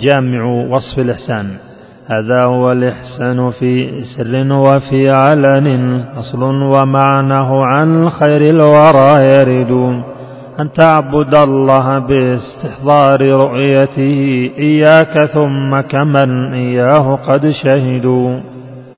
جامع وصف الإحسان. هذا هو الإحسان في سر وفي علن أصل ومعناه عن خير الورى يرد. أن تعبد الله باستحضار رؤيته إياك ثم كمن إياه قد شهدوا